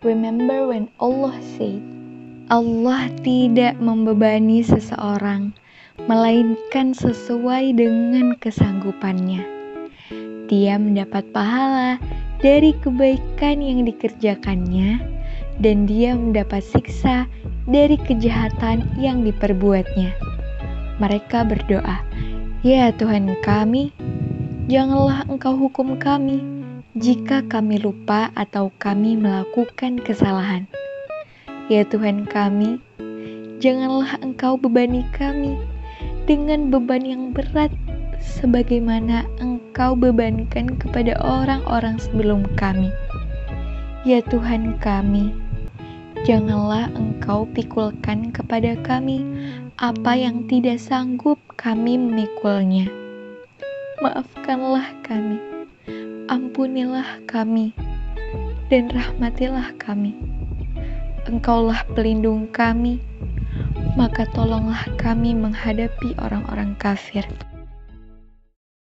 Remember when Allah said, Allah tidak membebani seseorang, melainkan sesuai dengan kesanggupannya. Dia mendapat pahala dari kebaikan yang dikerjakannya, dan dia mendapat siksa dari kejahatan yang diperbuatnya. Mereka berdoa, "Ya Tuhan kami, janganlah Engkau hukum kami." Jika kami lupa atau kami melakukan kesalahan. Ya Tuhan kami, janganlah Engkau bebani kami dengan beban yang berat sebagaimana Engkau bebankan kepada orang-orang sebelum kami. Ya Tuhan kami, janganlah Engkau pikulkan kepada kami apa yang tidak sanggup kami memikulnya. Maafkanlah kami ampunilah kami dan rahmatilah kami. Engkaulah pelindung kami, maka tolonglah kami menghadapi orang-orang kafir.